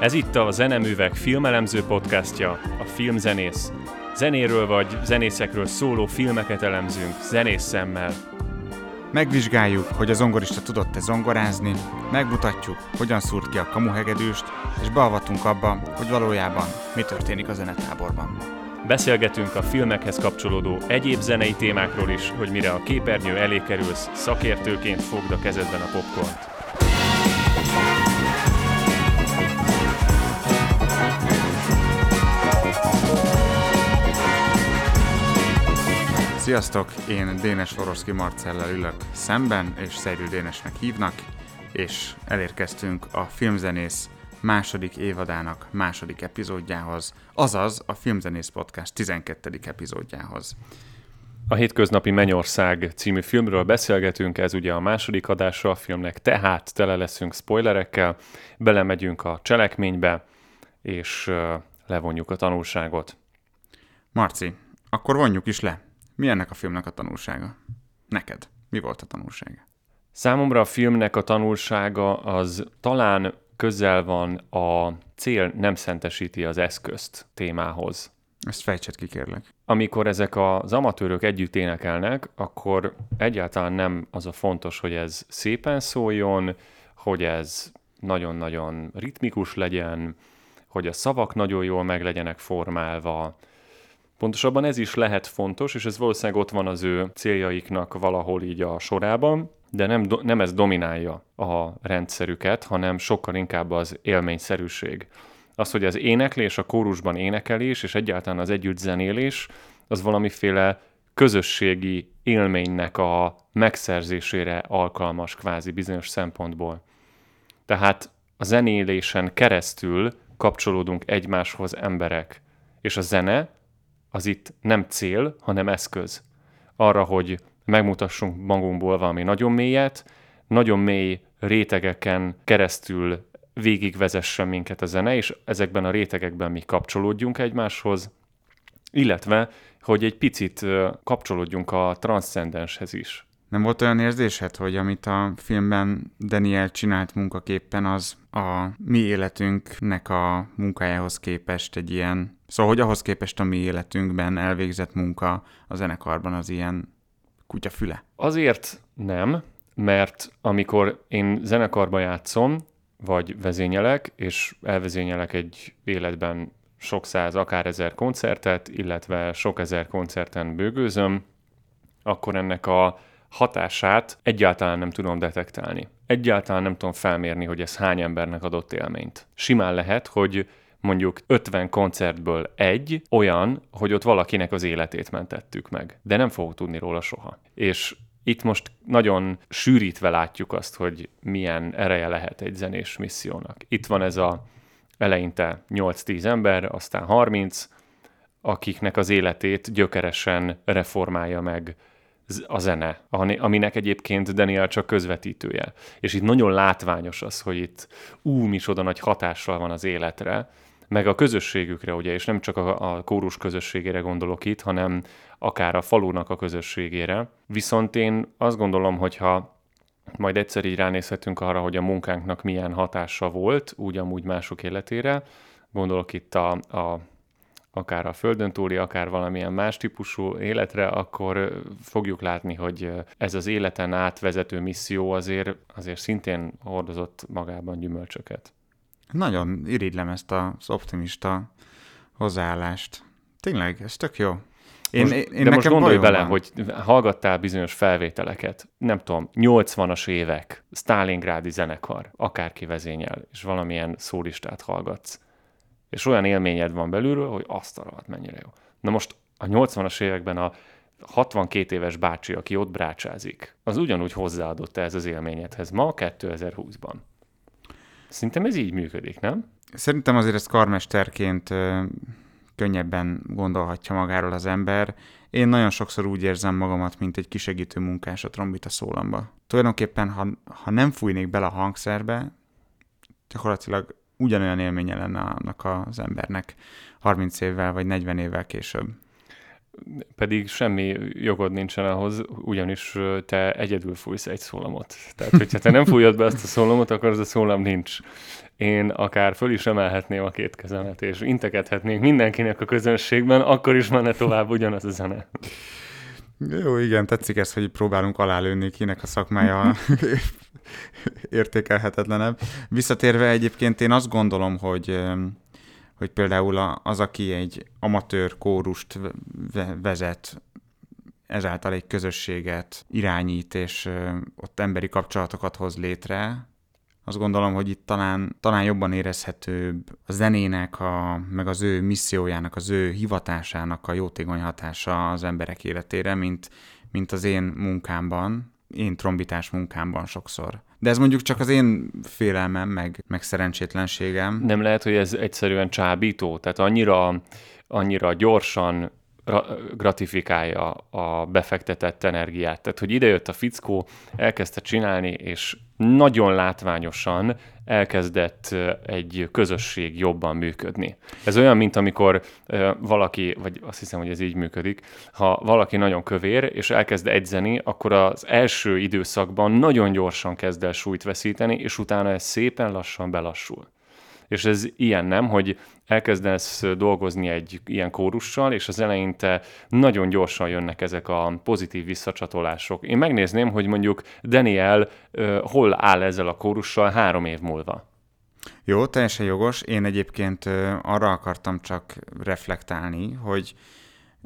Ez itt a Zeneművek filmelemző podcastja, a Filmzenész. Zenéről vagy zenészekről szóló filmeket elemzünk zenész szemmel. Megvizsgáljuk, hogy a zongorista tudott-e zongorázni, megmutatjuk, hogyan szúrt ki a kamuhegedűst, és beavatunk abba, hogy valójában mi történik a zenetáborban. Beszélgetünk a filmekhez kapcsolódó egyéb zenei témákról is, hogy mire a képernyő elé kerülsz, szakértőként fogd a kezedben a popcornt. Sziasztok, én Dénes Oroszki Marcellel ülök szemben, és Szerű Dénesnek hívnak, és elérkeztünk a Filmzenész második évadának második epizódjához, azaz a Filmzenész Podcast 12. epizódjához. A Hétköznapi Mennyország című filmről beszélgetünk, ez ugye a második adása a filmnek, tehát tele leszünk spoilerekkel, belemegyünk a cselekménybe, és levonjuk a tanulságot. Marci, akkor vonjuk is le. Mi ennek a filmnek a tanulsága? Neked. Mi volt a tanulsága? Számomra a filmnek a tanulsága az talán közel van a cél nem szentesíti az eszközt témához. Ezt fejtsed ki, kérlek. Amikor ezek az amatőrök együtt énekelnek, akkor egyáltalán nem az a fontos, hogy ez szépen szóljon, hogy ez nagyon-nagyon ritmikus legyen, hogy a szavak nagyon jól meg legyenek formálva, Pontosabban ez is lehet fontos, és ez valószínűleg ott van az ő céljaiknak valahol így a sorában, de nem, nem ez dominálja a rendszerüket, hanem sokkal inkább az élményszerűség. Az, hogy az éneklés, a kórusban énekelés, és egyáltalán az együtt zenélés, az valamiféle közösségi élménynek a megszerzésére alkalmas kvázi bizonyos szempontból. Tehát a zenélésen keresztül kapcsolódunk egymáshoz emberek, és a zene az itt nem cél, hanem eszköz. Arra, hogy megmutassunk magunkból valami nagyon mélyet, nagyon mély rétegeken keresztül végigvezessen minket a zene, és ezekben a rétegekben mi kapcsolódjunk egymáshoz, illetve, hogy egy picit kapcsolódjunk a transzcendenshez is. Nem volt olyan érzésed, hogy amit a filmben Daniel csinált munkaképpen, az a mi életünknek a munkájához képest egy ilyen... Szóval, hogy ahhoz képest a mi életünkben elvégzett munka a zenekarban az ilyen kutyafüle? Azért nem, mert amikor én zenekarba játszom, vagy vezényelek, és elvezényelek egy életben sok száz, akár ezer koncertet, illetve sok ezer koncerten bőgőzöm, akkor ennek a hatását egyáltalán nem tudom detektálni. Egyáltalán nem tudom felmérni, hogy ez hány embernek adott élményt. Simán lehet, hogy mondjuk 50 koncertből egy olyan, hogy ott valakinek az életét mentettük meg. De nem fogok tudni róla soha. És itt most nagyon sűrítve látjuk azt, hogy milyen ereje lehet egy zenés missziónak. Itt van ez a eleinte 8-10 ember, aztán 30, akiknek az életét gyökeresen reformálja meg a zene, aminek egyébként Daniel csak közvetítője. És itt nagyon látványos az, hogy itt ú, micsoda nagy hatással van az életre, meg a közösségükre, ugye, és nem csak a, a kórus közösségére gondolok itt, hanem akár a falunak a közösségére. Viszont én azt gondolom, hogy ha majd egyszer így ránézhetünk arra, hogy a munkánknak milyen hatása volt, úgy amúgy mások életére, gondolok itt a, a akár a földön túli, akár valamilyen más típusú életre, akkor fogjuk látni, hogy ez az életen átvezető misszió azért, azért szintén hordozott magában gyümölcsöket. Nagyon irigylem ezt az optimista hozzáállást. Tényleg, ez tök jó. Én, most, én de most gondolj bele, van. hogy hallgattál bizonyos felvételeket, nem tudom, 80-as évek, Stalingrádi zenekar, akárki vezényel, és valamilyen szólistát hallgatsz és olyan élményed van belülről, hogy azt a rohadt mennyire jó. Na most a 80-as években a 62 éves bácsi, aki ott brácsázik, az ugyanúgy hozzáadott ez az élményedhez ma 2020-ban. Szerintem ez így működik, nem? Szerintem azért ezt karmesterként ö, könnyebben gondolhatja magáról az ember. Én nagyon sokszor úgy érzem magamat, mint egy kisegítő munkás a trombita szólamba. Tulajdonképpen, ha, ha nem fújnék bele a hangszerbe, gyakorlatilag ugyanolyan élménye lenne annak az embernek 30 évvel vagy 40 évvel később. Pedig semmi jogod nincsen ahhoz, ugyanis te egyedül fújsz egy szólamot. Tehát, hogyha te nem fújod be ezt a szólamot, akkor az a szólam nincs. én akár föl is emelhetném a két kezemet, és integethetnék mindenkinek a közönségben, akkor is menne tovább ugyanaz a zene. Jó, igen, tetszik ez, hogy próbálunk alálőni, kinek a szakmája értékelhetetlenebb. Visszatérve egyébként én azt gondolom, hogy hogy például az, aki egy amatőr kórust vezet, ezáltal egy közösséget irányít, és ott emberi kapcsolatokat hoz létre, azt gondolom, hogy itt talán, talán jobban érezhetőbb a zenének, a, meg az ő missziójának, az ő hivatásának a jótékony hatása az emberek életére, mint, mint az én munkámban, én trombitás munkámban sokszor. De ez mondjuk csak az én félelmem, meg, meg szerencsétlenségem. Nem lehet, hogy ez egyszerűen csábító? Tehát annyira, annyira gyorsan gratifikálja a befektetett energiát. Tehát, hogy idejött a fickó, elkezdte csinálni, és nagyon látványosan elkezdett egy közösség jobban működni. Ez olyan, mint amikor valaki, vagy azt hiszem, hogy ez így működik, ha valaki nagyon kövér, és elkezd edzeni, akkor az első időszakban nagyon gyorsan kezd el súlyt veszíteni, és utána ez szépen lassan belassul. És ez ilyen nem, hogy elkezdesz dolgozni egy ilyen kórussal, és az eleinte nagyon gyorsan jönnek ezek a pozitív visszacsatolások. Én megnézném, hogy mondjuk Daniel hol áll ezzel a kórussal három év múlva. Jó, teljesen jogos. Én egyébként arra akartam csak reflektálni, hogy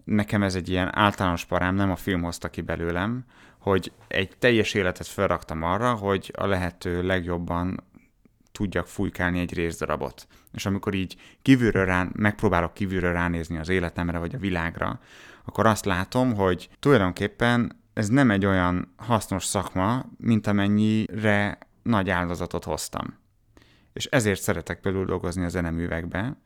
nekem ez egy ilyen általános parám, nem a film hozta ki belőlem, hogy egy teljes életet felraktam arra, hogy a lehető legjobban tudjak fújkálni egy részdarabot. És amikor így kívülről rá, megpróbálok kívülről ránézni az életemre vagy a világra, akkor azt látom, hogy tulajdonképpen ez nem egy olyan hasznos szakma, mint amennyire nagy áldozatot hoztam. És ezért szeretek például dolgozni a zeneművekbe,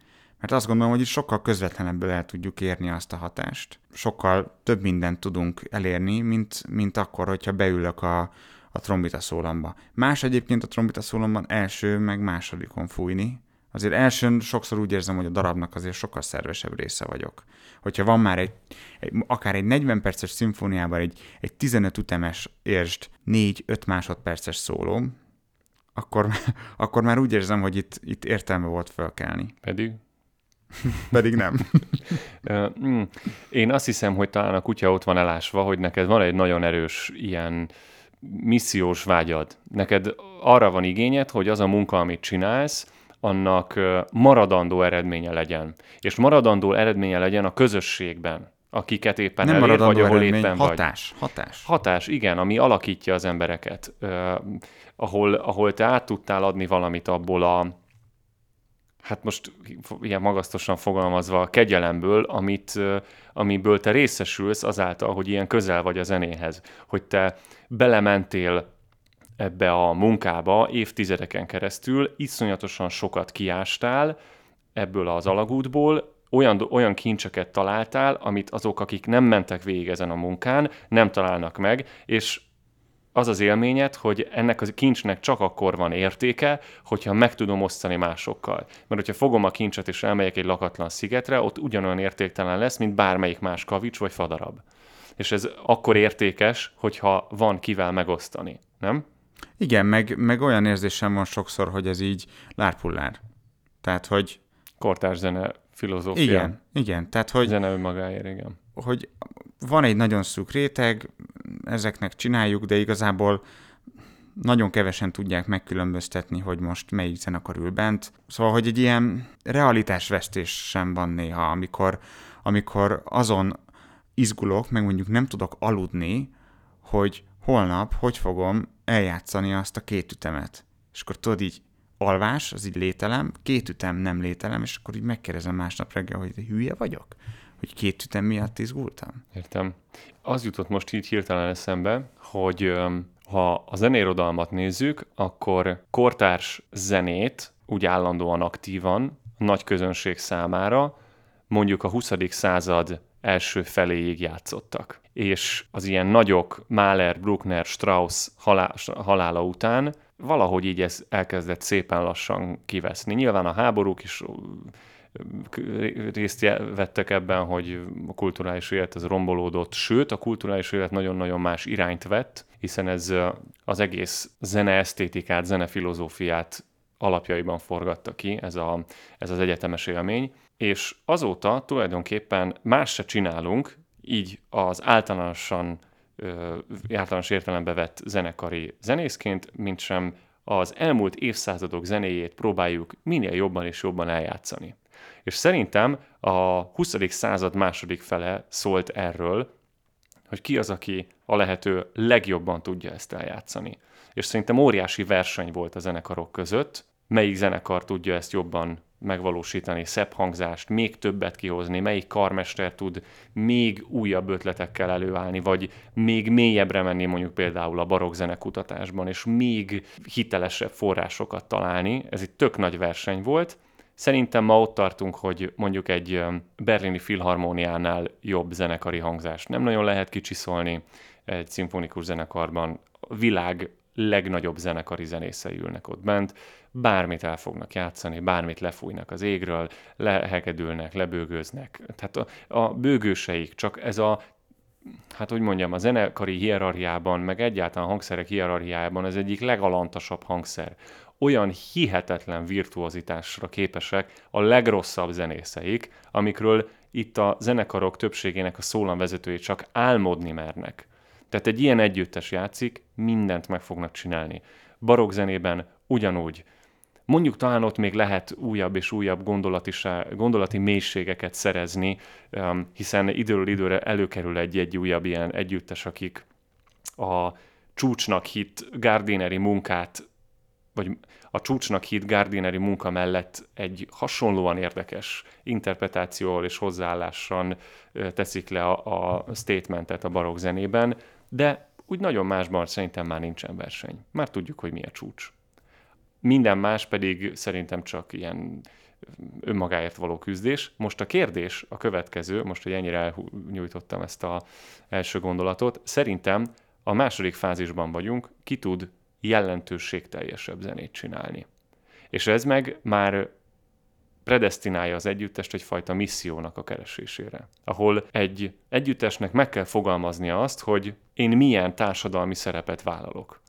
mert azt gondolom, hogy itt sokkal közvetlenebből el tudjuk érni azt a hatást. Sokkal több mindent tudunk elérni, mint, mint akkor, hogyha beülök a, a trombita szólamba. Más egyébként a trombita szólamban első, meg másodikon fújni. Azért elsőn sokszor úgy érzem, hogy a darabnak azért sokkal szervesebb része vagyok. Hogyha van már egy, egy akár egy 40 perces szimfóniában egy, egy 15 ütemes értsd 4-5 másodperces szóló, akkor, akkor már úgy érzem, hogy itt, itt értelme volt fölkelni. Pedig? Pedig nem. Mm. Én azt hiszem, hogy talán a kutya ott van elásva, hogy neked van egy nagyon erős ilyen missziós vágyad. Neked arra van igényed, hogy az a munka, amit csinálsz, annak maradandó eredménye legyen. És maradandó eredménye legyen a közösségben, akiket éppen Nem elér, vagy ahol eredmény, éppen hatás, vagy. Hatás, hatás. igen, ami alakítja az embereket. Uh, ahol, ahol te át tudtál adni valamit abból a, hát most ilyen magasztosan fogalmazva, kegyelemből, amit, amiből te részesülsz azáltal, hogy ilyen közel vagy a zenéhez. Hogy te belementél ebbe a munkába évtizedeken keresztül, iszonyatosan sokat kiástál ebből az alagútból, olyan, olyan kincseket találtál, amit azok, akik nem mentek végig ezen a munkán, nem találnak meg, és az az élményed, hogy ennek a kincsnek csak akkor van értéke, hogyha meg tudom osztani másokkal. Mert hogyha fogom a kincset és elmegyek egy lakatlan szigetre, ott ugyanolyan értéktelen lesz, mint bármelyik más kavics vagy fadarab. És ez akkor értékes, hogyha van kivel megosztani, nem? Igen, meg, meg olyan érzésem van sokszor, hogy ez így lárpullár. Tehát, hogy... Kortárs zene filozófia. Igen, igen. Tehát, hogy... Zene önmagáért, igen. Hogy van egy nagyon szűk réteg, ezeknek csináljuk, de igazából nagyon kevesen tudják megkülönböztetni, hogy most melyik zenekar ül bent. Szóval, hogy egy ilyen realitásvesztés sem van néha, amikor, amikor azon izgulok, meg mondjuk nem tudok aludni, hogy holnap hogy fogom eljátszani azt a két ütemet. És akkor tudod így, alvás, az így lételem, két ütem nem lételem, és akkor így megkérdezem másnap reggel, hogy hülye vagyok? Hogy két ütem miatt izgultam? Értem. Az jutott most így hirtelen eszembe, hogy ha a zenérodalmat nézzük, akkor kortárs zenét úgy állandóan aktívan, nagy közönség számára, mondjuk a 20. század első feléig játszottak. És az ilyen nagyok, Mahler, Bruckner, Strauss halála után valahogy így ez elkezdett szépen lassan kiveszni. Nyilván a háborúk is részt vettek ebben, hogy a kulturális élet az rombolódott, sőt, a kulturális élet nagyon-nagyon más irányt vett, hiszen ez az egész zene esztétikát, zene filozófiát alapjaiban forgatta ki ez, a, ez az egyetemes élmény, és azóta tulajdonképpen más se csinálunk, így az általánosan általános értelembe vett zenekari zenészként, mint sem az elmúlt évszázadok zenéjét próbáljuk minél jobban és jobban eljátszani. És szerintem a 20. század második fele szólt erről, hogy ki az, aki a lehető legjobban tudja ezt eljátszani. És szerintem óriási verseny volt a zenekarok között, melyik zenekar tudja ezt jobban megvalósítani, szebb hangzást, még többet kihozni, melyik karmester tud még újabb ötletekkel előállni, vagy még mélyebbre menni mondjuk például a barokk zenekutatásban, és még hitelesebb forrásokat találni. Ez egy tök nagy verseny volt. Szerintem ma ott tartunk, hogy mondjuk egy berlini filharmóniánál jobb zenekari hangzást nem nagyon lehet kicsiszolni egy szimfonikus zenekarban. A világ legnagyobb zenekari zenészei ülnek ott bent, bármit el fognak játszani, bármit lefújnak az égről, lehekedülnek, lebőgőznek. Tehát a, a bőgőseik, csak ez a hát úgy mondjam, a zenekari hierarchiában, meg egyáltalán a hangszerek hierarchiában ez egyik legalantasabb hangszer. Olyan hihetetlen virtuozitásra képesek a legrosszabb zenészeik, amikről itt a zenekarok többségének a szólamvezetői csak álmodni mernek. Tehát egy ilyen együttes játszik, mindent meg fognak csinálni. Barokk zenében ugyanúgy. Mondjuk talán ott még lehet újabb és újabb gondolati, gondolati mélységeket szerezni, um, hiszen időről időre előkerül egy-egy újabb ilyen együttes, akik a csúcsnak hit Gardineri munkát, vagy a csúcsnak hit Gardineri munka mellett egy hasonlóan érdekes interpretációval és hozzáállással teszik le a, a statementet a barokk zenében, de úgy nagyon másban szerintem már nincsen verseny. Már tudjuk, hogy mi a csúcs. Minden más pedig szerintem csak ilyen önmagáért való küzdés. Most a kérdés a következő, most, hogy ennyire elnyújtottam ezt az első gondolatot, szerintem a második fázisban vagyunk, ki tud jelentőségteljesebb zenét csinálni. És ez meg már predestinálja az együttest egyfajta missziónak a keresésére, ahol egy együttesnek meg kell fogalmaznia azt, hogy én milyen társadalmi szerepet vállalok,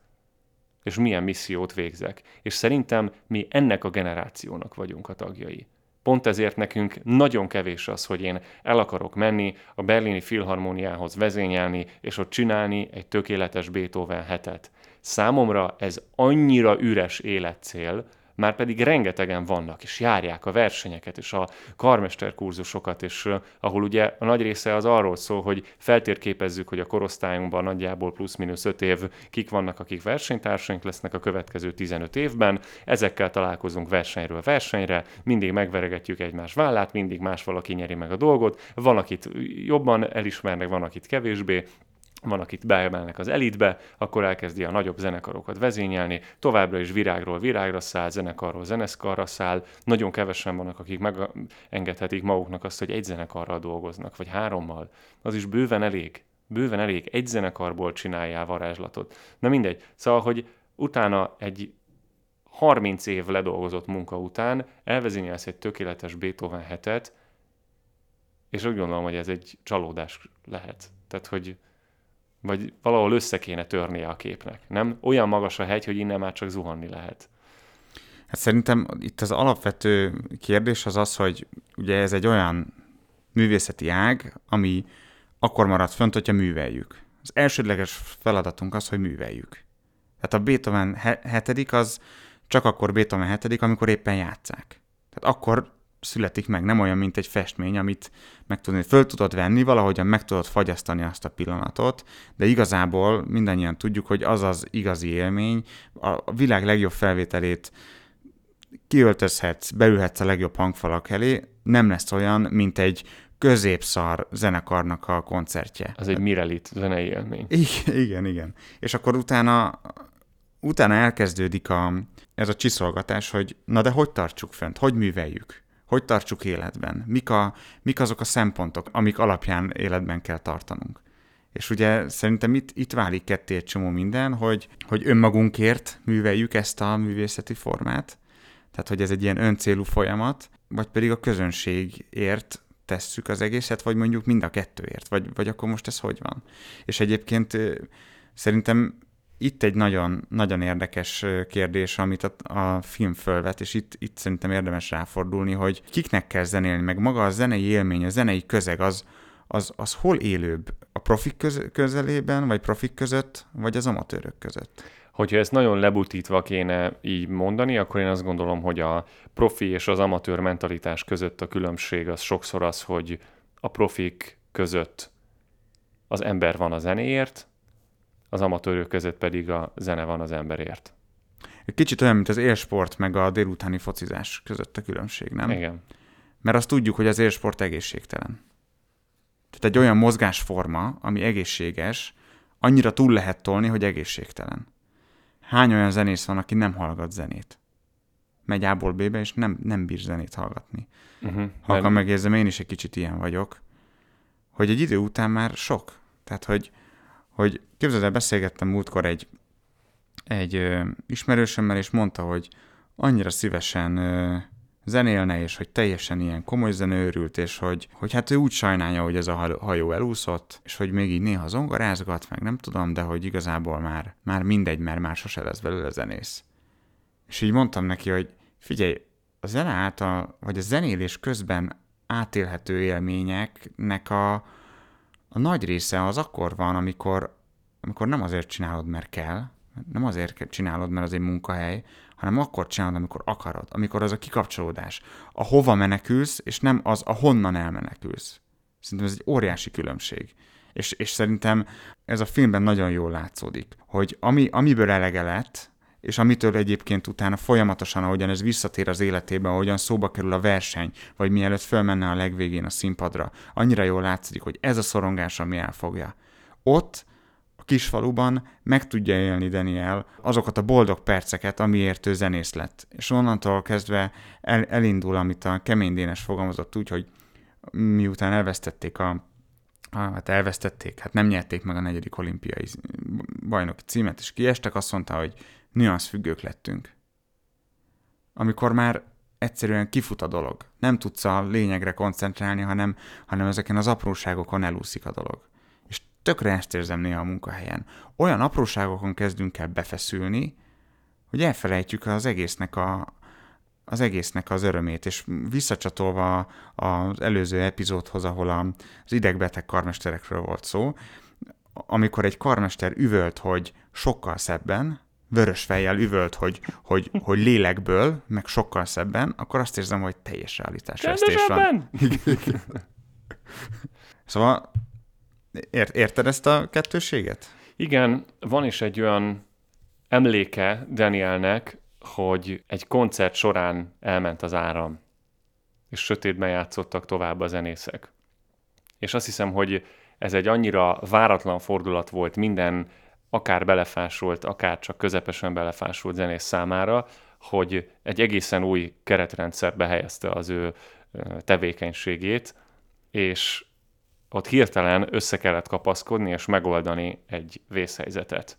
és milyen missziót végzek. És szerintem mi ennek a generációnak vagyunk a tagjai. Pont ezért nekünk nagyon kevés az, hogy én el akarok menni a berlini filharmóniához vezényelni, és ott csinálni egy tökéletes Beethoven hetet. Számomra ez annyira üres életcél, már pedig rengetegen vannak, és járják a versenyeket, és a karmesterkurzusokat, és uh, ahol ugye a nagy része az arról szól, hogy feltérképezzük, hogy a korosztályunkban nagyjából plusz-minusz 5 év kik vannak, akik versenytársaink lesznek a következő 15 évben, ezekkel találkozunk versenyről versenyre, mindig megveregetjük egymás vállát, mindig más valaki nyeri meg a dolgot, van, akit jobban elismernek, van, akit kevésbé, van, akit beemelnek az elitbe, akkor elkezdi a nagyobb zenekarokat vezényelni, továbbra is virágról virágra száll, zenekarról zeneszkarra száll, nagyon kevesen vannak, akik megengedhetik maguknak azt, hogy egy zenekarral dolgoznak, vagy hárommal. Az is bőven elég. Bőven elég. Egy zenekarból csináljál varázslatot. Na mindegy. Szóval, hogy utána egy 30 év ledolgozott munka után elvezényelsz egy tökéletes Beethoven hetet, és úgy gondolom, hogy ez egy csalódás lehet. Tehát, hogy vagy valahol össze kéne törnie a képnek, nem? Olyan magas a hegy, hogy innen már csak zuhanni lehet. Hát szerintem itt az alapvető kérdés az az, hogy ugye ez egy olyan művészeti ág, ami akkor marad fönt, hogyha műveljük. Az elsődleges feladatunk az, hogy műveljük. Tehát a Beethoven hetedik az csak akkor Beethoven hetedik, amikor éppen játszák. Tehát akkor születik meg, nem olyan, mint egy festmény, amit meg tudod, föl tudod venni, valahogyan meg tudod fagyasztani azt a pillanatot, de igazából mindannyian tudjuk, hogy az az igazi élmény, a világ legjobb felvételét kiöltözhetsz, beülhetsz a legjobb hangfalak elé, nem lesz olyan, mint egy középszar zenekarnak a koncertje. Az egy Mirelit zenei élmény. Igen, igen, igen. És akkor utána, utána elkezdődik a, ez a csiszolgatás, hogy na de hogy tartsuk fent, hogy műveljük? Hogy tartsuk életben, mik, a, mik azok a szempontok, amik alapján életben kell tartanunk. És ugye szerintem itt, itt válik ketté egy csomó minden, hogy, hogy önmagunkért műveljük ezt a művészeti formát, tehát hogy ez egy ilyen öncélú folyamat, vagy pedig a közönségért tesszük az egészet, vagy mondjuk mind a kettőért, vagy, vagy akkor most ez hogy van. És egyébként szerintem itt egy nagyon, nagyon érdekes kérdés, amit a, a film fölvet, és itt, itt szerintem érdemes ráfordulni, hogy kiknek kell zenélni, meg maga a zenei élmény, a zenei közeg, az, az, az hol élőbb? A profik köz, közelében, vagy profik között, vagy az amatőrök között? Hogyha ezt nagyon lebutítva kéne így mondani, akkor én azt gondolom, hogy a profi és az amatőr mentalitás között a különbség az sokszor az, hogy a profik között az ember van a zenéért, az amatőrök között pedig a zene van az emberért. Egy kicsit olyan, mint az élsport meg a délutáni focizás között a különbség, nem? Igen. Mert azt tudjuk, hogy az élsport egészségtelen. Tehát egy olyan mozgásforma, ami egészséges, annyira túl lehet tolni, hogy egészségtelen. Hány olyan zenész van, aki nem hallgat zenét? Megy A-ból B-be, és nem, nem bír zenét hallgatni. Uh-huh. Ha mert... megérzem, én is egy kicsit ilyen vagyok, hogy egy idő után már sok. Tehát, hogy, hogy képzeld el, beszélgettem múltkor egy, egy ö, ismerősömmel, és mondta, hogy annyira szívesen ö, zenélne, és hogy teljesen ilyen komoly zenőrült, és hogy, hogy hát ő úgy sajnálja, hogy ez a hajó elúszott, és hogy még így néha zongorázgat, meg nem tudom, de hogy igazából már, már mindegy, mert már sose lesz belőle zenész. És így mondtam neki, hogy figyelj, a zene által, vagy a zenélés közben átélhető élményeknek a, a nagy része az akkor van, amikor, amikor nem azért csinálod, mert kell, nem azért csinálod, mert az egy munkahely, hanem akkor csinálod, amikor akarod, amikor az a kikapcsolódás. A hova menekülsz, és nem az, a honnan elmenekülsz. Szerintem ez egy óriási különbség. És, és szerintem ez a filmben nagyon jól látszódik, hogy ami, amiből elege lett, és amitől egyébként utána folyamatosan, ahogyan ez visszatér az életébe, ahogyan szóba kerül a verseny, vagy mielőtt fölmenne a legvégén a színpadra, annyira jól látszik, hogy ez a szorongás, ami elfogja. Ott kisfaluban meg tudja élni Daniel azokat a boldog perceket, amiért ő zenész lett. És onnantól kezdve el, elindul, amit a Kemény Dénes fogalmazott úgy, hogy miután elvesztették a hát elvesztették, hát nem nyerték meg a negyedik olimpiai bajnoki címet, és kiestek, azt mondta, hogy nüansz függők lettünk. Amikor már egyszerűen kifut a dolog. Nem tudsz a lényegre koncentrálni, hanem, hanem ezeken az apróságokon elúszik a dolog tökre ezt érzem néha a munkahelyen. Olyan apróságokon kezdünk el befeszülni, hogy elfelejtjük az egésznek a, az egésznek az örömét, és visszacsatolva az előző epizódhoz, ahol az idegbeteg karmesterekről volt szó, amikor egy karmester üvölt, hogy sokkal szebben, vörös fejjel üvölt, hogy, hogy, hogy lélekből, meg sokkal szebben, akkor azt érzem, hogy teljes realitás van. szóval Ért, érted ezt a kettőséget? Igen, van is egy olyan emléke Danielnek, hogy egy koncert során elment az áram, és sötétben játszottak tovább a zenészek. És azt hiszem, hogy ez egy annyira váratlan fordulat volt minden akár belefásult, akár csak közepesen belefásult zenész számára, hogy egy egészen új keretrendszerbe helyezte az ő tevékenységét, és ott hirtelen össze kellett kapaszkodni és megoldani egy vészhelyzetet.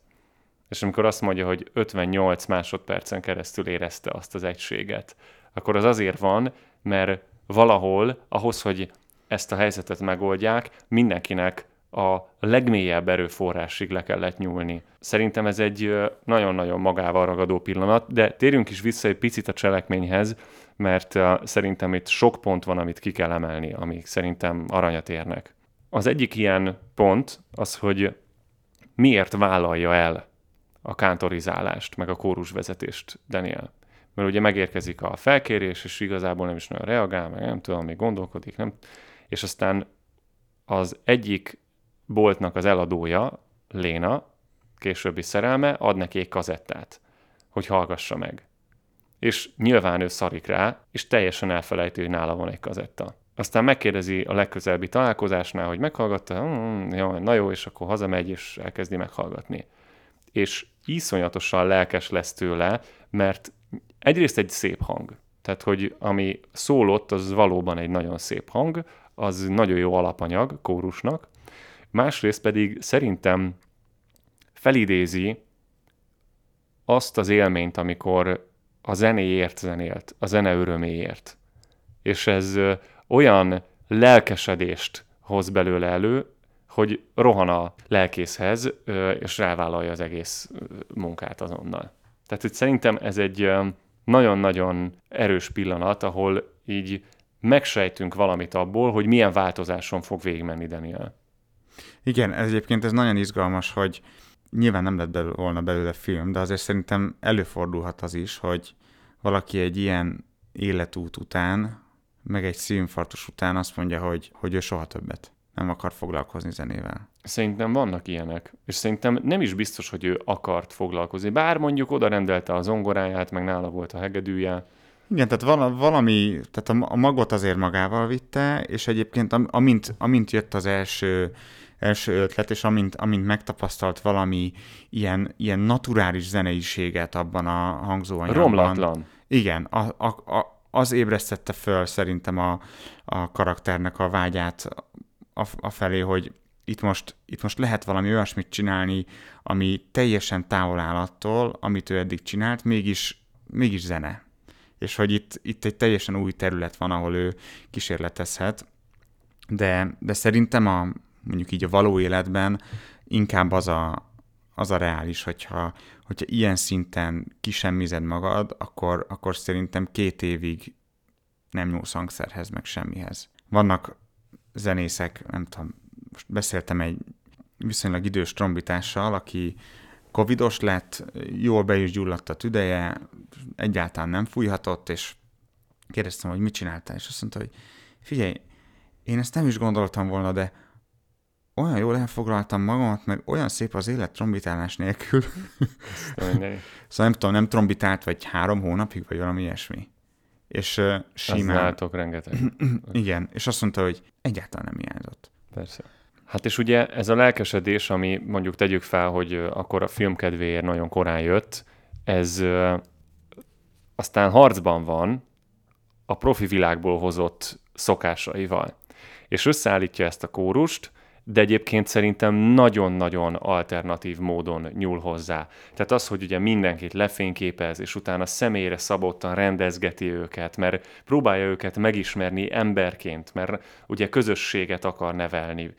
És amikor azt mondja, hogy 58 másodpercen keresztül érezte azt az egységet, akkor az azért van, mert valahol ahhoz, hogy ezt a helyzetet megoldják, mindenkinek a legmélyebb erőforrásig le kellett nyúlni. Szerintem ez egy nagyon-nagyon magával ragadó pillanat, de térjünk is vissza egy picit a cselekményhez, mert szerintem itt sok pont van, amit ki kell emelni, amik szerintem aranyat érnek. Az egyik ilyen pont az, hogy miért vállalja el a kántorizálást, meg a kórusvezetést Daniel. Mert ugye megérkezik a felkérés, és igazából nem is nagyon reagál, meg nem tudom, még gondolkodik, nem? És aztán az egyik boltnak az eladója, Léna, későbbi szerelme, ad neki egy kazettát, hogy hallgassa meg. És nyilván ő szarik rá, és teljesen elfelejti, hogy nála van egy kazetta. Aztán megkérdezi a legközelebbi találkozásnál, hogy meghallgatta, hmm, jó, na jó, és akkor hazamegy, és elkezdi meghallgatni. És iszonyatosan lelkes lesz tőle, mert egyrészt egy szép hang. Tehát, hogy ami szólott, az valóban egy nagyon szép hang, az nagyon jó alapanyag kórusnak. Másrészt pedig szerintem felidézi azt az élményt, amikor a zenéért zenélt, a zene öröméért. És ez olyan lelkesedést hoz belőle elő, hogy rohan a lelkészhez, és rávállalja az egész munkát azonnal. Tehát hogy szerintem ez egy nagyon-nagyon erős pillanat, ahol így megsejtünk valamit abból, hogy milyen változáson fog végigmenni Daniel. Igen, ez egyébként ez nagyon izgalmas, hogy nyilván nem lett belőle, volna belőle film, de azért szerintem előfordulhat az is, hogy valaki egy ilyen életút után, meg egy szívinfarktus után azt mondja, hogy, hogy ő soha többet nem akar foglalkozni zenével. Szerintem vannak ilyenek, és szerintem nem is biztos, hogy ő akart foglalkozni. Bár mondjuk oda rendelte a zongoráját, meg nála volt a hegedűje. Igen, tehát valami, tehát a magot azért magával vitte, és egyébként amint, amint jött az első, első ötlet, és amint, amint megtapasztalt valami ilyen, ilyen naturális zeneiséget abban a hangzóanyagban. Romlatlan. Igen, a, a, a, az ébresztette föl szerintem a, a karakternek a vágyát a felé, hogy itt most, itt most lehet valami olyasmit csinálni, ami teljesen távol áll attól, amit ő eddig csinált, mégis, mégis zene. És hogy itt, itt egy teljesen új terület van, ahol ő kísérletezhet, de, de szerintem a, mondjuk így a való életben inkább az a, az a reális, hogyha, hogyha ilyen szinten kisemmized magad, akkor, akkor szerintem két évig nem nyúlsz hangszerhez, meg semmihez. Vannak zenészek, nem tudom, most beszéltem egy viszonylag idős trombitással, aki covidos lett, jól be is gyulladt a tüdeje, egyáltalán nem fújhatott, és kérdeztem, hogy mit csináltál, és azt mondta, hogy figyelj, én ezt nem is gondoltam volna, de olyan jól elfoglaltam magamat, meg olyan szép az élet trombitálás nélkül. szóval nem tudom, nem trombitált vagy három hónapig, vagy valami ilyesmi és uh, simán... látok rengeteg. Igen, és azt mondta, hogy egyáltalán nem hiányzott. Persze. Hát és ugye ez a lelkesedés, ami mondjuk tegyük fel, hogy akkor a film kedvéért nagyon korán jött, ez uh, aztán harcban van a profi világból hozott szokásaival. És összeállítja ezt a kórust, de egyébként szerintem nagyon-nagyon alternatív módon nyúl hozzá. Tehát az, hogy ugye mindenkit lefényképez, és utána személyre szabottan rendezgeti őket, mert próbálja őket megismerni emberként, mert ugye közösséget akar nevelni,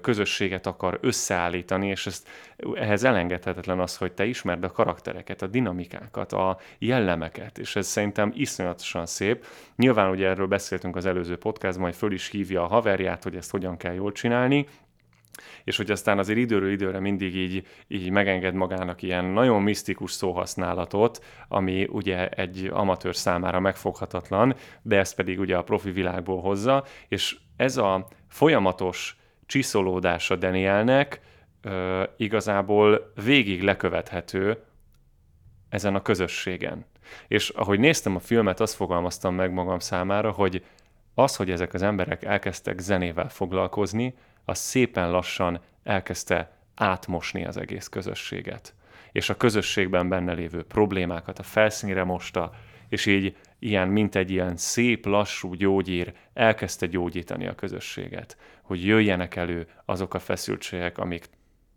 közösséget akar összeállítani, és ezt, ehhez elengedhetetlen az, hogy te ismerd a karaktereket, a dinamikákat, a jellemeket, és ez szerintem iszonyatosan szép. Nyilván ugye erről beszéltünk az előző podcastban, hogy föl is hívja a haverját, hogy ezt hogyan kell jól csinálni, és hogy aztán azért időről időre mindig így, így megenged magának ilyen nagyon misztikus szóhasználatot, ami ugye egy amatőr számára megfoghatatlan, de ezt pedig ugye a profi világból hozza, és ez a folyamatos csiszolódása Danielnek ö, igazából végig lekövethető ezen a közösségen. És ahogy néztem a filmet, azt fogalmaztam meg magam számára, hogy az, hogy ezek az emberek elkezdtek zenével foglalkozni, az szépen lassan elkezdte átmosni az egész közösséget. És a közösségben benne lévő problémákat a felszínre mosta, és így ilyen, mint egy ilyen szép, lassú gyógyír elkezdte gyógyítani a közösséget, hogy jöjjenek elő azok a feszültségek, amik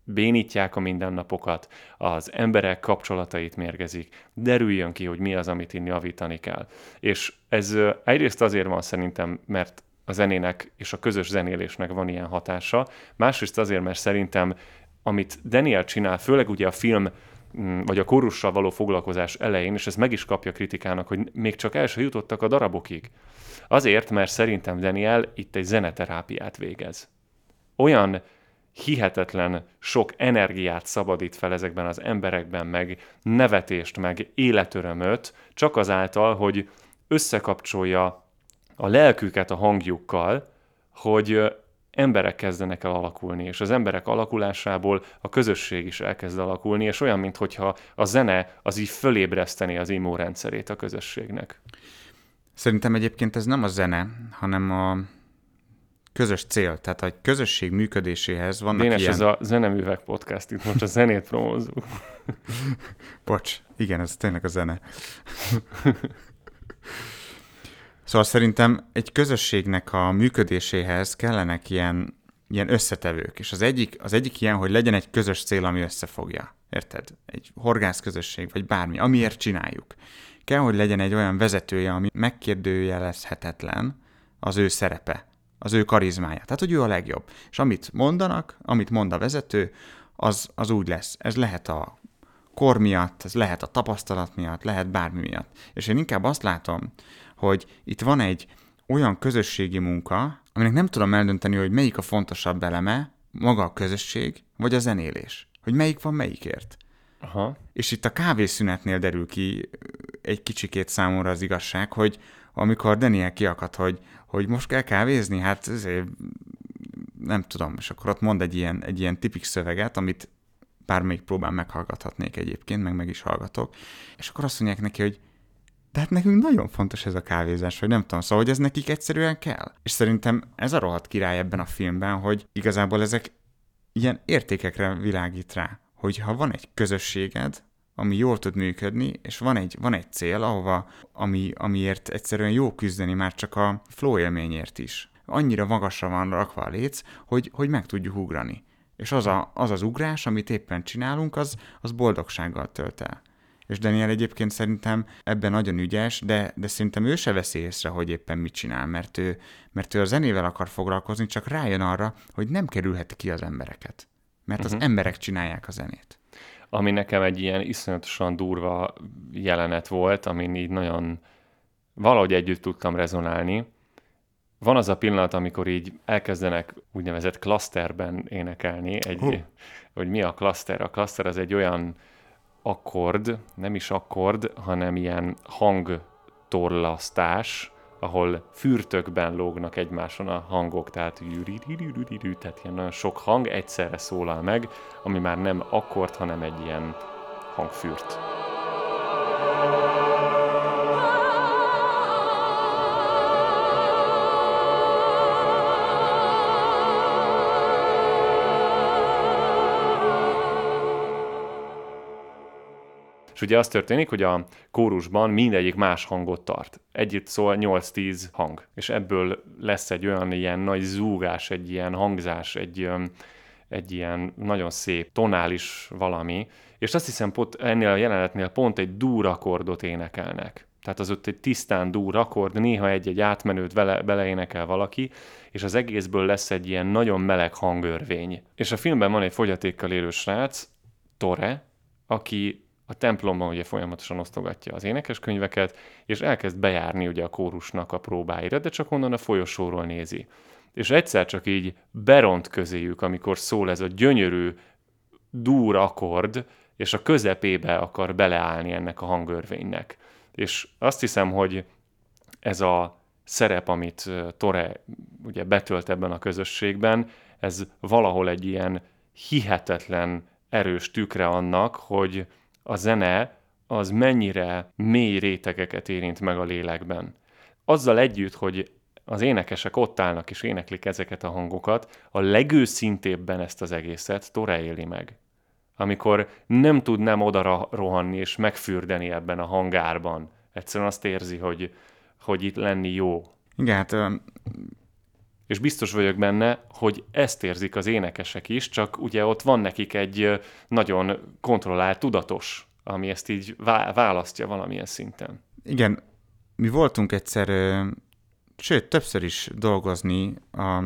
bénítják a mindennapokat, az emberek kapcsolatait mérgezik, derüljön ki, hogy mi az, amit inni javítani kell. És ez egyrészt azért van szerintem, mert a zenének és a közös zenélésnek van ilyen hatása. Másrészt azért, mert szerintem amit Daniel csinál, főleg ugye a film mm, vagy a korussal való foglalkozás elején, és ez meg is kapja kritikának, hogy még csak el jutottak a darabokig. Azért, mert szerintem Daniel itt egy zeneterápiát végez. Olyan hihetetlen sok energiát szabadít fel ezekben az emberekben, meg nevetést, meg életörömöt, csak azáltal, hogy összekapcsolja a lelküket a hangjukkal, hogy emberek kezdenek el alakulni, és az emberek alakulásából a közösség is elkezd alakulni, és olyan, mintha a zene az így fölébreszteni az immunrendszerét a közösségnek. Szerintem egyébként ez nem a zene, hanem a közös cél. Tehát a közösség működéséhez vannak Dénes, ilyen... ez a zeneművek podcast, itt most a zenét promózunk. Bocs, igen, ez tényleg a zene. Szóval szerintem egy közösségnek a működéséhez kellenek ilyen, ilyen összetevők, és az egyik, az egyik ilyen, hogy legyen egy közös cél, ami összefogja. Érted? Egy horgász közösség, vagy bármi, amiért csináljuk. Kell, hogy legyen egy olyan vezetője, ami megkérdőjelezhetetlen az ő szerepe az ő karizmája. Tehát, hogy ő a legjobb. És amit mondanak, amit mond a vezető, az, az úgy lesz. Ez lehet a kor miatt, ez lehet a tapasztalat miatt, lehet bármi miatt. És én inkább azt látom, hogy itt van egy olyan közösségi munka, aminek nem tudom eldönteni, hogy melyik a fontosabb eleme, maga a közösség, vagy a zenélés. Hogy melyik van melyikért. Aha. És itt a kávészünetnél derül ki egy kicsikét számomra az igazság, hogy amikor Daniel kiakadt, hogy, hogy most kell kávézni, hát ezért nem tudom, és akkor ott mond egy ilyen, egy ilyen tipik szöveget, amit bármelyik próbán meghallgathatnék egyébként, meg meg is hallgatok, és akkor azt mondják neki, hogy de hát nekünk nagyon fontos ez a kávézás, hogy nem tudom, szóval, hogy ez nekik egyszerűen kell. És szerintem ez a rohadt király ebben a filmben, hogy igazából ezek ilyen értékekre világít rá, hogy ha van egy közösséged, ami jól tud működni, és van egy, van egy cél, ahova, ami, amiért egyszerűen jó küzdeni már csak a flow élményért is. Annyira magasra van rakva a léc, hogy, hogy meg tudjuk ugrani. És az, a, az az ugrás, amit éppen csinálunk, az, az boldogsággal tölt el. És Daniel egyébként szerintem ebben nagyon ügyes, de, de szerintem ő se veszi észre, hogy éppen mit csinál, mert ő, mert ő a zenével akar foglalkozni, csak rájön arra, hogy nem kerülhet ki az embereket. Mert uh-huh. az emberek csinálják a zenét. Ami nekem egy ilyen iszonyatosan durva jelenet volt, amin így nagyon valahogy együtt tudtam rezonálni. Van az a pillanat, amikor így elkezdenek úgynevezett klaszterben énekelni, egy, uh. hogy mi a klaszter? A klaszter az egy olyan akkord, nem is akkord, hanem ilyen hangtorlasztás, ahol fürtökben lógnak egymáson a hangok, tehát tehát ilyen nagyon sok hang egyszerre szólal meg, ami már nem akkord, hanem egy ilyen hangfürt. És ugye az történik, hogy a kórusban mindegyik más hangot tart. Együtt szól 8-10 hang, és ebből lesz egy olyan ilyen nagy zúgás, egy ilyen hangzás, egy, egy ilyen nagyon szép tonális valami, és azt hiszem pont ennél a jelenetnél pont egy akkordot énekelnek. Tehát az ott egy tisztán dur akkord, néha egy-egy átmenőt vele, beleénekel valaki, és az egészből lesz egy ilyen nagyon meleg hangörvény. És a filmben van egy fogyatékkal élő srác, Tore, aki a templomban ugye folyamatosan osztogatja az énekeskönyveket, és elkezd bejárni ugye a kórusnak a próbáira, de csak onnan a folyosóról nézi. És egyszer csak így beront közéjük, amikor szól ez a gyönyörű dur akkord, és a közepébe akar beleállni ennek a hangörvénynek. És azt hiszem, hogy ez a szerep, amit Tore ugye betölt ebben a közösségben, ez valahol egy ilyen hihetetlen erős tükre annak, hogy, a zene az mennyire mély rétegeket érint meg a lélekben. Azzal együtt, hogy az énekesek ott állnak és éneklik ezeket a hangokat, a legőszintébben ezt az egészet Tore éli meg. Amikor nem tud nem oda rohanni és megfürdeni ebben a hangárban. Egyszerűen azt érzi, hogy, hogy itt lenni jó. Igen, hát és biztos vagyok benne, hogy ezt érzik az énekesek is, csak ugye ott van nekik egy nagyon kontrollált tudatos, ami ezt így választja valamilyen szinten. Igen, mi voltunk egyszer, sőt, többször is dolgozni a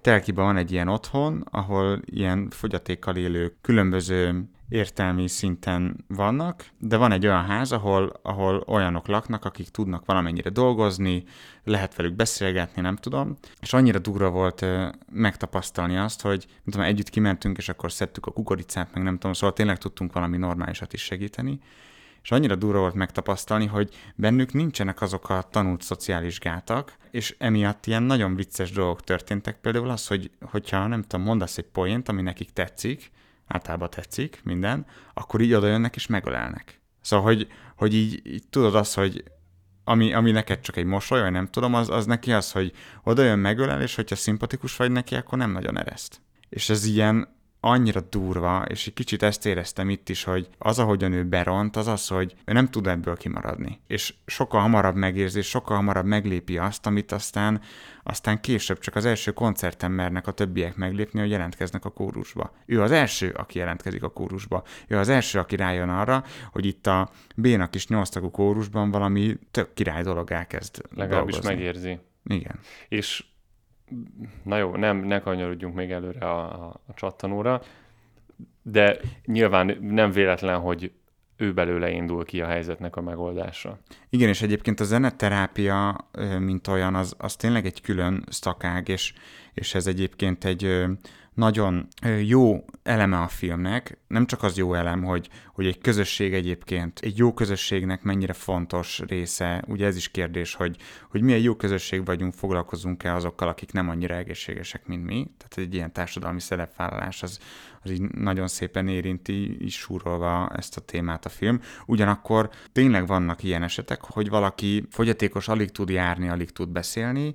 Telkiban van egy ilyen otthon, ahol ilyen fogyatékkal élő különböző értelmi szinten vannak, de van egy olyan ház, ahol, ahol olyanok laknak, akik tudnak valamennyire dolgozni, lehet velük beszélgetni, nem tudom. És annyira durva volt megtapasztalni azt, hogy mint tudom, együtt kimentünk, és akkor szedtük a kukoricát, meg nem tudom, szóval tényleg tudtunk valami normálisat is segíteni. És annyira durva volt megtapasztalni, hogy bennük nincsenek azok a tanult szociális gátak, és emiatt ilyen nagyon vicces dolgok történtek. Például az, hogy, hogyha nem tudom, mondasz egy poént, ami nekik tetszik, általában tetszik minden, akkor így oda jönnek és megölelnek. Szóval, hogy, hogy így, így tudod azt, hogy ami, ami neked csak egy mosoly, vagy nem tudom, az, az neki az, hogy oda jön megölel, és hogyha szimpatikus vagy neki, akkor nem nagyon ereszt. És ez ilyen annyira durva, és egy kicsit ezt éreztem itt is, hogy az, ahogyan ő beront, az az, hogy ő nem tud ebből kimaradni. És sokkal hamarabb megérzi, sokkal hamarabb meglépi azt, amit aztán, aztán később csak az első koncerten mernek a többiek meglépni, hogy jelentkeznek a kórusba. Ő az első, aki jelentkezik a kórusba. Ő az első, aki rájön arra, hogy itt a B-nak is nyolctagú kórusban valami tök király dolog elkezd Legalábbis dolgozni. megérzi. Igen. És na jó, nem, ne kanyarodjunk még előre a, a, a csattanóra, de nyilván nem véletlen, hogy ő belőle indul ki a helyzetnek a megoldása. Igen, és egyébként a zeneterápia, mint olyan, az, az tényleg egy külön szakág, és, és ez egyébként egy nagyon jó eleme a filmnek, nem csak az jó elem, hogy, hogy egy közösség egyébként, egy jó közösségnek mennyire fontos része, ugye ez is kérdés, hogy, hogy milyen jó közösség vagyunk, foglalkozunk-e azokkal, akik nem annyira egészségesek, mint mi, tehát egy ilyen társadalmi szerepvállalás az, az így nagyon szépen érinti, is súrolva ezt a témát a film. Ugyanakkor tényleg vannak ilyen esetek, hogy valaki fogyatékos alig tud járni, alig tud beszélni,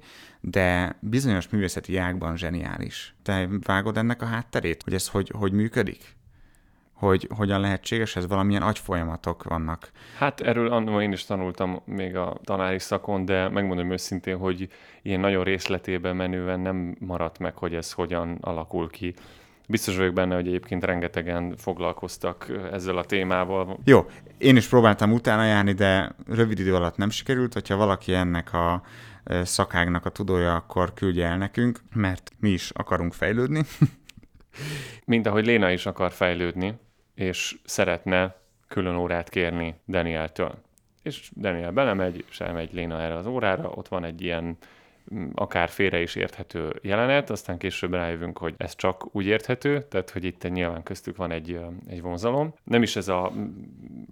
de bizonyos művészeti ágban zseniális. Te vágod ennek a hátterét, hogy ez hogy, hogy működik? Hogy hogyan lehetséges ez? Valamilyen agyfolyamatok vannak. Hát erről én is tanultam még a tanári szakon, de megmondom őszintén, hogy ilyen nagyon részletében menően nem maradt meg, hogy ez hogyan alakul ki. Biztos vagyok benne, hogy egyébként rengetegen foglalkoztak ezzel a témával. Jó, én is próbáltam utána járni, de rövid idő alatt nem sikerült. Hogyha valaki ennek a szakágnak a tudója, akkor küldje el nekünk, mert mi is akarunk fejlődni. Mint ahogy Léna is akar fejlődni, és szeretne külön órát kérni Danieltől. És Daniel belemegy, és elmegy Léna erre az órára, ott van egy ilyen akár félre is érthető jelenet, aztán később rájövünk, hogy ez csak úgy érthető, tehát hogy itt nyilván köztük van egy, egy vonzalom. Nem is ez a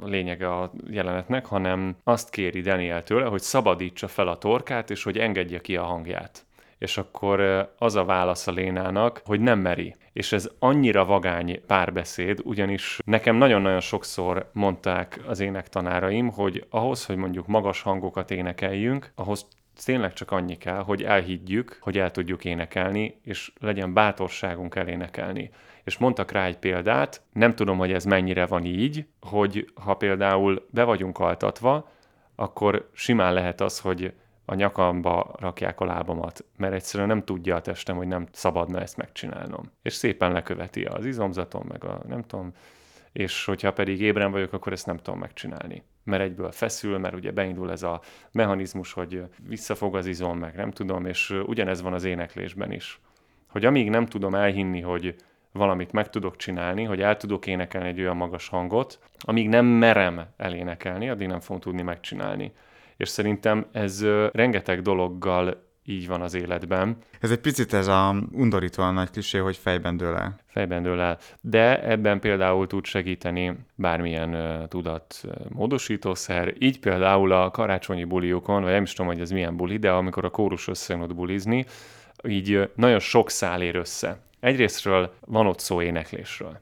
lényege a jelenetnek, hanem azt kéri Daniel tőle, hogy szabadítsa fel a torkát, és hogy engedje ki a hangját. És akkor az a válasz a Lénának, hogy nem meri. És ez annyira vagány párbeszéd, ugyanis nekem nagyon-nagyon sokszor mondták az énektanáraim, hogy ahhoz, hogy mondjuk magas hangokat énekeljünk, ahhoz tényleg csak annyi kell, hogy elhiggyük, hogy el tudjuk énekelni, és legyen bátorságunk elénekelni. És mondtak rá egy példát, nem tudom, hogy ez mennyire van így, hogy ha például be vagyunk altatva, akkor simán lehet az, hogy a nyakamba rakják a lábamat, mert egyszerűen nem tudja a testem, hogy nem szabadna ezt megcsinálnom. És szépen leköveti az izomzatom, meg a nem tudom, és hogyha pedig ébren vagyok, akkor ezt nem tudom megcsinálni. Mert egyből feszül, mert ugye beindul ez a mechanizmus, hogy visszafog az izom, meg nem tudom, és ugyanez van az éneklésben is. Hogy amíg nem tudom elhinni, hogy valamit meg tudok csinálni, hogy el tudok énekelni egy olyan magas hangot, amíg nem merem elénekelni, addig nem fogom tudni megcsinálni. És szerintem ez rengeteg dologgal így van az életben. Ez egy picit ez a undorítóan nagy klisé, hogy fejben dől el. Fejben dől el. De ebben például tud segíteni bármilyen uh, tudat uh, módosítószer. Így például a karácsonyi buliukon, vagy nem is tudom, hogy ez milyen buli, de amikor a kórus összejön bulizni, így uh, nagyon sok szál ér össze. Egyrésztről van ott szó éneklésről.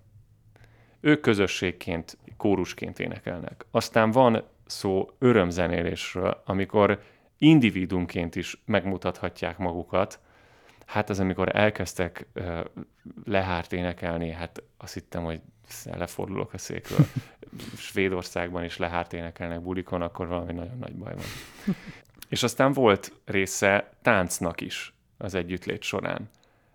Ők közösségként, kórusként énekelnek. Aztán van szó örömzenélésről, amikor individumként is megmutathatják magukat. Hát az, amikor elkezdtek uh, lehárt énekelni, hát azt hittem, hogy lefordulok a székről. Svédországban is lehárt énekelnek bulikon, akkor valami nagyon nagy baj van. És aztán volt része táncnak is az együttlét során.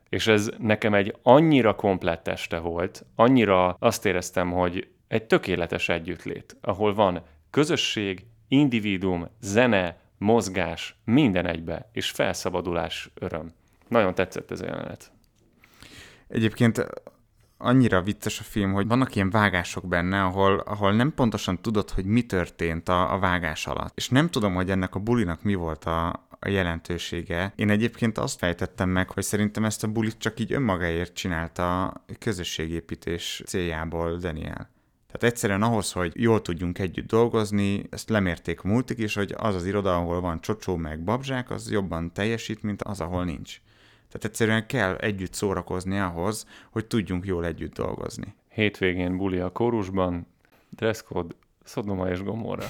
És ez nekem egy annyira komplett este volt, annyira azt éreztem, hogy egy tökéletes együttlét, ahol van közösség, individuum, zene, mozgás, minden egybe, és felszabadulás, öröm. Nagyon tetszett ez a jelenet. Egyébként annyira vicces a film, hogy vannak ilyen vágások benne, ahol, ahol nem pontosan tudod, hogy mi történt a, a vágás alatt. És nem tudom, hogy ennek a bulinak mi volt a, a jelentősége. Én egyébként azt fejtettem meg, hogy szerintem ezt a bulit csak így önmagáért csinálta közösségépítés céljából Daniel. Tehát egyszerűen ahhoz, hogy jól tudjunk együtt dolgozni, ezt lemérték a multik is, hogy az az iroda, ahol van csocsó meg babzsák, az jobban teljesít, mint az, ahol nincs. Tehát egyszerűen kell együtt szórakozni ahhoz, hogy tudjunk jól együtt dolgozni. Hétvégén buli a kórusban, dresscode Szodoma és Gomorra.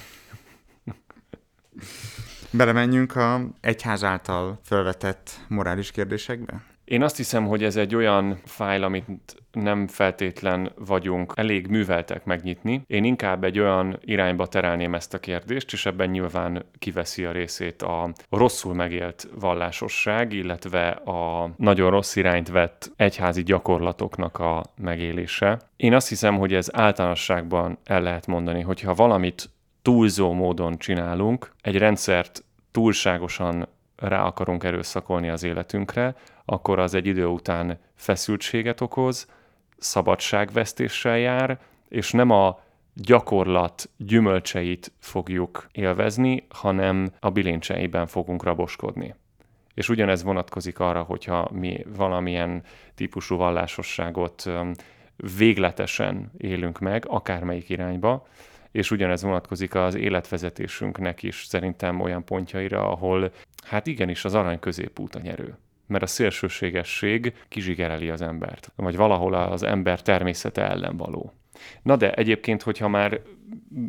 Belemenjünk a egyház által felvetett morális kérdésekbe? Én azt hiszem, hogy ez egy olyan fájl, amit nem feltétlen vagyunk elég műveltek megnyitni. Én inkább egy olyan irányba terelném ezt a kérdést, és ebben nyilván kiveszi a részét a rosszul megélt vallásosság, illetve a nagyon rossz irányt vett egyházi gyakorlatoknak a megélése. Én azt hiszem, hogy ez általánosságban el lehet mondani, hogyha valamit túlzó módon csinálunk, egy rendszert túlságosan rá akarunk erőszakolni az életünkre, akkor az egy idő után feszültséget okoz, szabadságvesztéssel jár, és nem a gyakorlat gyümölcseit fogjuk élvezni, hanem a bilincseiben fogunk raboskodni. És ugyanez vonatkozik arra, hogyha mi valamilyen típusú vallásosságot végletesen élünk meg, akármelyik irányba, és ugyanez vonatkozik az életvezetésünknek is szerintem olyan pontjaira, ahol hát igenis az arany középút a nyerő mert a szélsőségesség kizsigereli az embert, vagy valahol az ember természete ellen való. Na de egyébként, hogyha már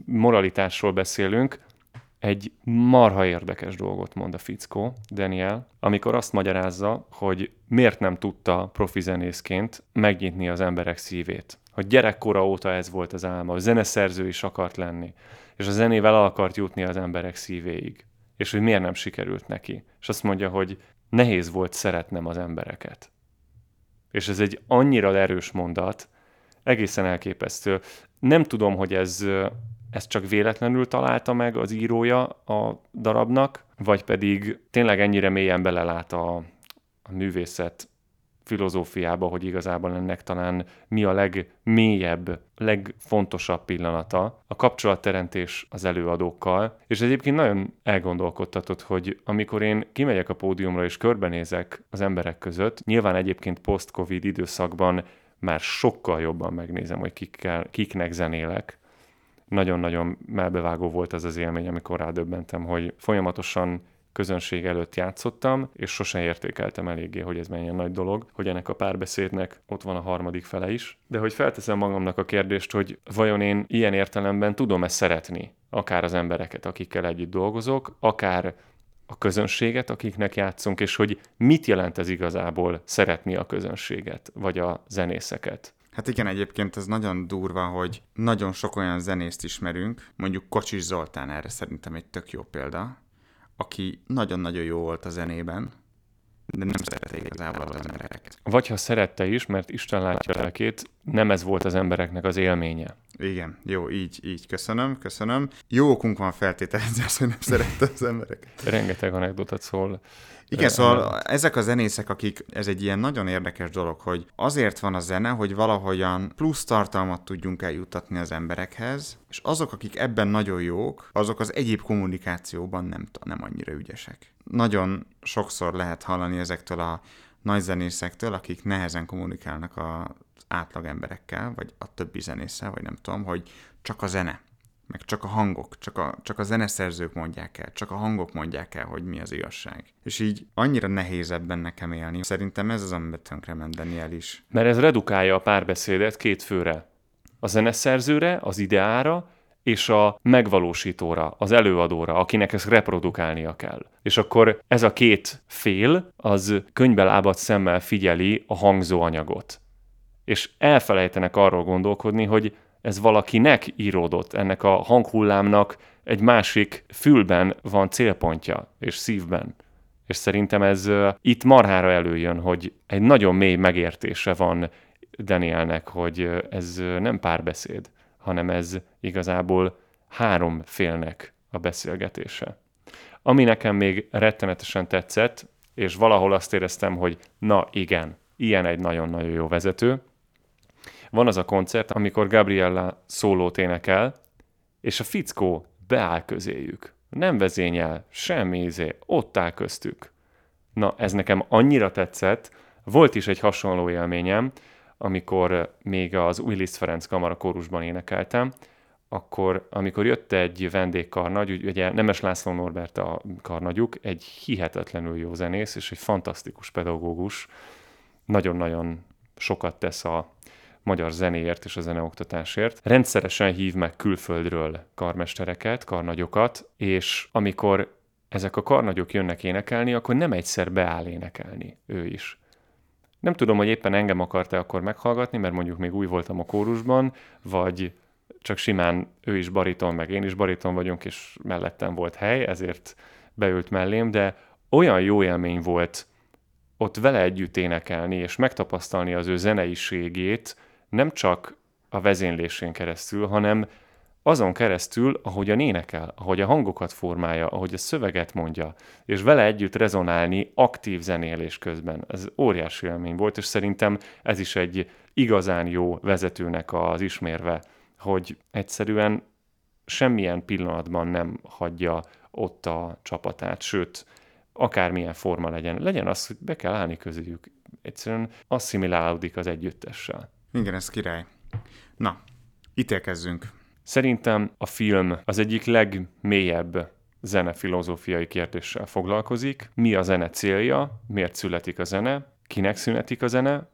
moralitásról beszélünk, egy marha érdekes dolgot mond a fickó, Daniel, amikor azt magyarázza, hogy miért nem tudta profi zenészként megnyitni az emberek szívét. Hogy gyerekkora óta ez volt az álma, hogy zeneszerző is akart lenni, és a zenével el akart jutni az emberek szívéig. És hogy miért nem sikerült neki. És azt mondja, hogy nehéz volt szeretnem az embereket. És ez egy annyira erős mondat, egészen elképesztő. Nem tudom, hogy ez, ez csak véletlenül találta meg az írója a darabnak, vagy pedig tényleg ennyire mélyen belelát a, a művészet filozófiába, hogy igazából ennek talán mi a legmélyebb, legfontosabb pillanata, a kapcsolatteremtés az előadókkal, és egyébként nagyon elgondolkodtatott, hogy amikor én kimegyek a pódiumra és körbenézek az emberek között, nyilván egyébként post-covid időszakban már sokkal jobban megnézem, hogy kikkel, kiknek zenélek. Nagyon-nagyon melbevágó volt az az élmény, amikor rádöbbentem, hogy folyamatosan közönség előtt játszottam, és sosem értékeltem eléggé, hogy ez mennyien nagy dolog, hogy ennek a párbeszédnek ott van a harmadik fele is. De hogy felteszem magamnak a kérdést, hogy vajon én ilyen értelemben tudom-e szeretni akár az embereket, akikkel együtt dolgozok, akár a közönséget, akiknek játszunk, és hogy mit jelent ez igazából szeretni a közönséget, vagy a zenészeket. Hát igen, egyébként ez nagyon durva, hogy nagyon sok olyan zenészt ismerünk, mondjuk Kocsis Zoltán erre szerintem egy tök jó példa, aki nagyon-nagyon jó volt a zenében, de nem szerette igazából az embereket. Vagy ha szerette is, mert Isten látja a lelkét, nem ez volt az embereknek az élménye. Igen, jó, így, így, köszönöm, köszönöm. Jó okunk van feltételezni azt, hogy nem szerette az embereket. Rengeteg anekdotat szól igen, szóval ezek a zenészek, akik, ez egy ilyen nagyon érdekes dolog, hogy azért van a zene, hogy valahogyan plusz tartalmat tudjunk eljutatni az emberekhez, és azok, akik ebben nagyon jók, azok az egyéb kommunikációban nem, nem annyira ügyesek. Nagyon sokszor lehet hallani ezektől a nagy zenészektől, akik nehezen kommunikálnak az átlag emberekkel, vagy a többi zenésszel, vagy nem tudom, hogy csak a zene meg csak a hangok, csak a, csak a zeneszerzők mondják el, csak a hangok mondják el, hogy mi az igazság. És így annyira nehéz ebben nekem élni. Szerintem ez az, amiben tönkre ment Daniel is. Mert ez redukálja a párbeszédet két főre. A zeneszerzőre, az ideára, és a megvalósítóra, az előadóra, akinek ezt reprodukálnia kell. És akkor ez a két fél, az könyvbe lábadt szemmel figyeli a hangzóanyagot. És elfelejtenek arról gondolkodni, hogy ez valakinek íródott, ennek a hanghullámnak egy másik fülben van célpontja, és szívben. És szerintem ez itt marhára előjön, hogy egy nagyon mély megértése van Danielnek, hogy ez nem párbeszéd, hanem ez igazából három félnek a beszélgetése. Ami nekem még rettenetesen tetszett, és valahol azt éreztem, hogy na igen, ilyen egy nagyon-nagyon jó vezető, van az a koncert, amikor Gabriella szólót énekel, és a fickó beáll közéjük. Nem vezényel, semmi izé, ott áll köztük. Na, ez nekem annyira tetszett, volt is egy hasonló élményem, amikor még az Willis Ferenc Kamara kórusban énekeltem, akkor amikor jött egy vendégkarnagy, ugye Nemes László Norbert a karnagyuk, egy hihetetlenül jó zenész és egy fantasztikus pedagógus, nagyon-nagyon sokat tesz a magyar zenéért és a zeneoktatásért. Rendszeresen hív meg külföldről karmestereket, karnagyokat, és amikor ezek a karnagyok jönnek énekelni, akkor nem egyszer beáll énekelni ő is. Nem tudom, hogy éppen engem akart-e akkor meghallgatni, mert mondjuk még új voltam a kórusban, vagy csak simán ő is bariton, meg én is bariton vagyunk, és mellettem volt hely, ezért beült mellém, de olyan jó élmény volt ott vele együtt énekelni, és megtapasztalni az ő zeneiségét, nem csak a vezénylésén keresztül, hanem azon keresztül, ahogy a énekel, ahogy a hangokat formálja, ahogy a szöveget mondja, és vele együtt rezonálni aktív zenélés közben. Ez óriási élmény volt, és szerintem ez is egy igazán jó vezetőnek az ismérve, hogy egyszerűen semmilyen pillanatban nem hagyja ott a csapatát, sőt, akármilyen forma legyen. Legyen az, hogy be kell állni közüljük. Egyszerűen asszimilálódik az együttessel. Igen, ez király. Na, ítélkezzünk. Szerintem a film az egyik legmélyebb zenefilozófiai kérdéssel foglalkozik. Mi a zene célja, miért születik a zene, kinek születik a zene,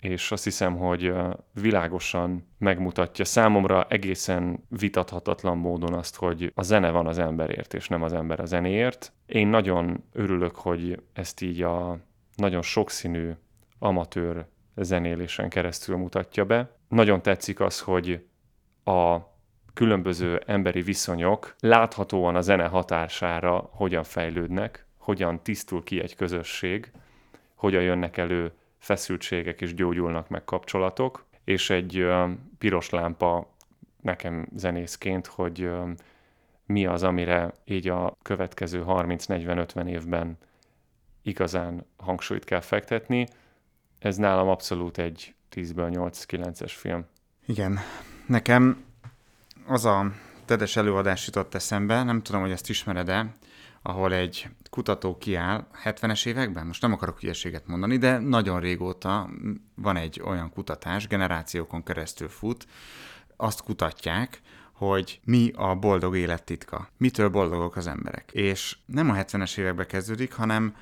és azt hiszem, hogy világosan megmutatja számomra egészen vitathatatlan módon azt, hogy a zene van az emberért, és nem az ember a zenéért. Én nagyon örülök, hogy ezt így a nagyon sokszínű amatőr zenélésen keresztül mutatja be. Nagyon tetszik az, hogy a különböző emberi viszonyok láthatóan a zene hatására hogyan fejlődnek, hogyan tisztul ki egy közösség, hogyan jönnek elő feszültségek és gyógyulnak meg kapcsolatok, és egy piros lámpa nekem zenészként, hogy mi az, amire így a következő 30-40-50 évben igazán hangsúlyt kell fektetni. Ez nálam abszolút egy 10-ből 8-9-es film. Igen. Nekem az a tedes előadás jutott eszembe, nem tudom, hogy ezt ismered-e, ahol egy kutató kiáll 70-es években, most nem akarok hülyeséget mondani, de nagyon régóta van egy olyan kutatás, generációkon keresztül fut, azt kutatják, hogy mi a boldog élet titka, mitől boldogok az emberek. És nem a 70-es években kezdődik, hanem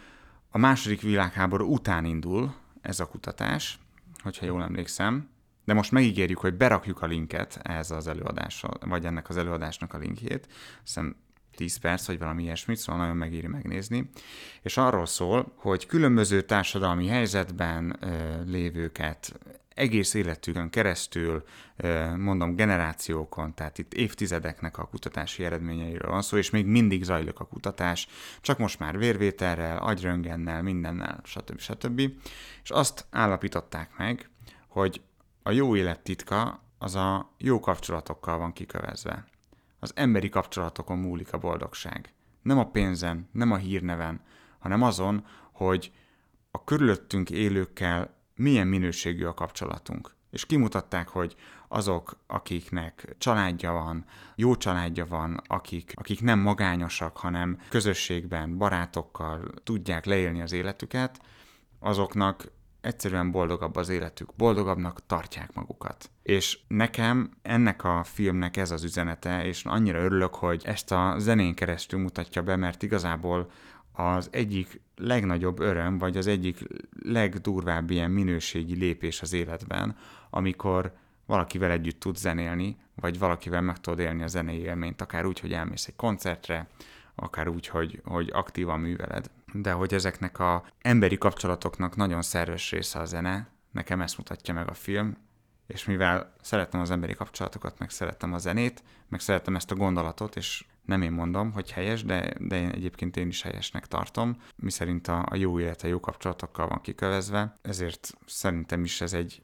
a második világháború után indul ez a kutatás, hogyha jól emlékszem, de most megígérjük, hogy berakjuk a linket ehhez az előadásra, vagy ennek az előadásnak a linkjét. Hiszem 10 perc, vagy valami ilyesmit, szóval nagyon megéri megnézni. És arról szól, hogy különböző társadalmi helyzetben lévőket egész életükön keresztül, mondom generációkon, tehát itt évtizedeknek a kutatási eredményeiről van szó, és még mindig zajlik a kutatás, csak most már vérvételrel, agyröngennel, mindennel, stb. stb. És azt állapították meg, hogy a jó élet titka az a jó kapcsolatokkal van kikövezve. Az emberi kapcsolatokon múlik a boldogság. Nem a pénzen, nem a hírneven, hanem azon, hogy a körülöttünk élőkkel milyen minőségű a kapcsolatunk. És kimutatták, hogy azok, akiknek családja van, jó családja van, akik, akik nem magányosak, hanem közösségben, barátokkal tudják leélni az életüket, azoknak egyszerűen boldogabb az életük, boldogabbnak tartják magukat. És nekem ennek a filmnek ez az üzenete, és annyira örülök, hogy ezt a zenén keresztül mutatja be, mert igazából az egyik legnagyobb öröm, vagy az egyik legdurvább ilyen minőségi lépés az életben, amikor valakivel együtt tud zenélni, vagy valakivel meg tudod élni a zenei élményt, akár úgy, hogy elmész egy koncertre, akár úgy, hogy, hogy aktívan műveled. De hogy ezeknek a emberi kapcsolatoknak nagyon szerves része a zene, nekem ezt mutatja meg a film, és mivel szeretem az emberi kapcsolatokat, meg szeretem a zenét, meg szeretem ezt a gondolatot, és nem én mondom, hogy helyes, de, de én egyébként én is helyesnek tartom, mi szerint a, a jó élet a jó kapcsolatokkal van kikövezve, ezért szerintem is ez egy,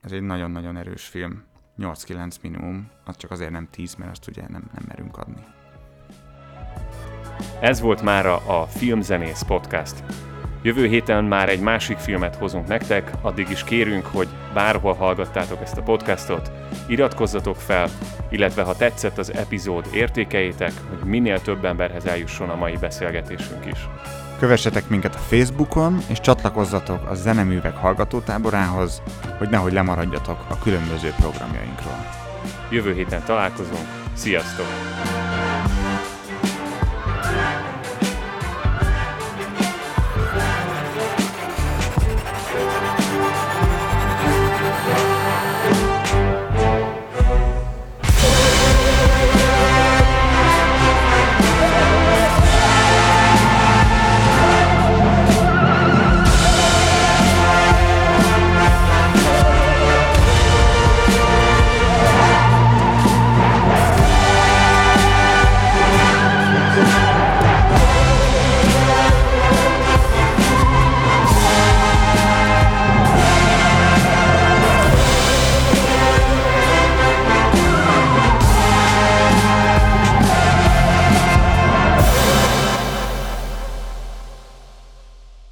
ez egy nagyon-nagyon erős film. 8-9 minimum, az csak azért nem 10, mert azt ugye nem, nem merünk adni. Ez volt mára a Filmzenész Podcast. Jövő héten már egy másik filmet hozunk nektek, addig is kérünk, hogy bárhol hallgattátok ezt a podcastot, iratkozzatok fel, illetve ha tetszett az epizód, értékeljétek, hogy minél több emberhez eljusson a mai beszélgetésünk is. Kövessetek minket a Facebookon, és csatlakozzatok a Zeneművek hallgatótáborához, hogy nehogy lemaradjatok a különböző programjainkról. Jövő héten találkozunk, sziasztok!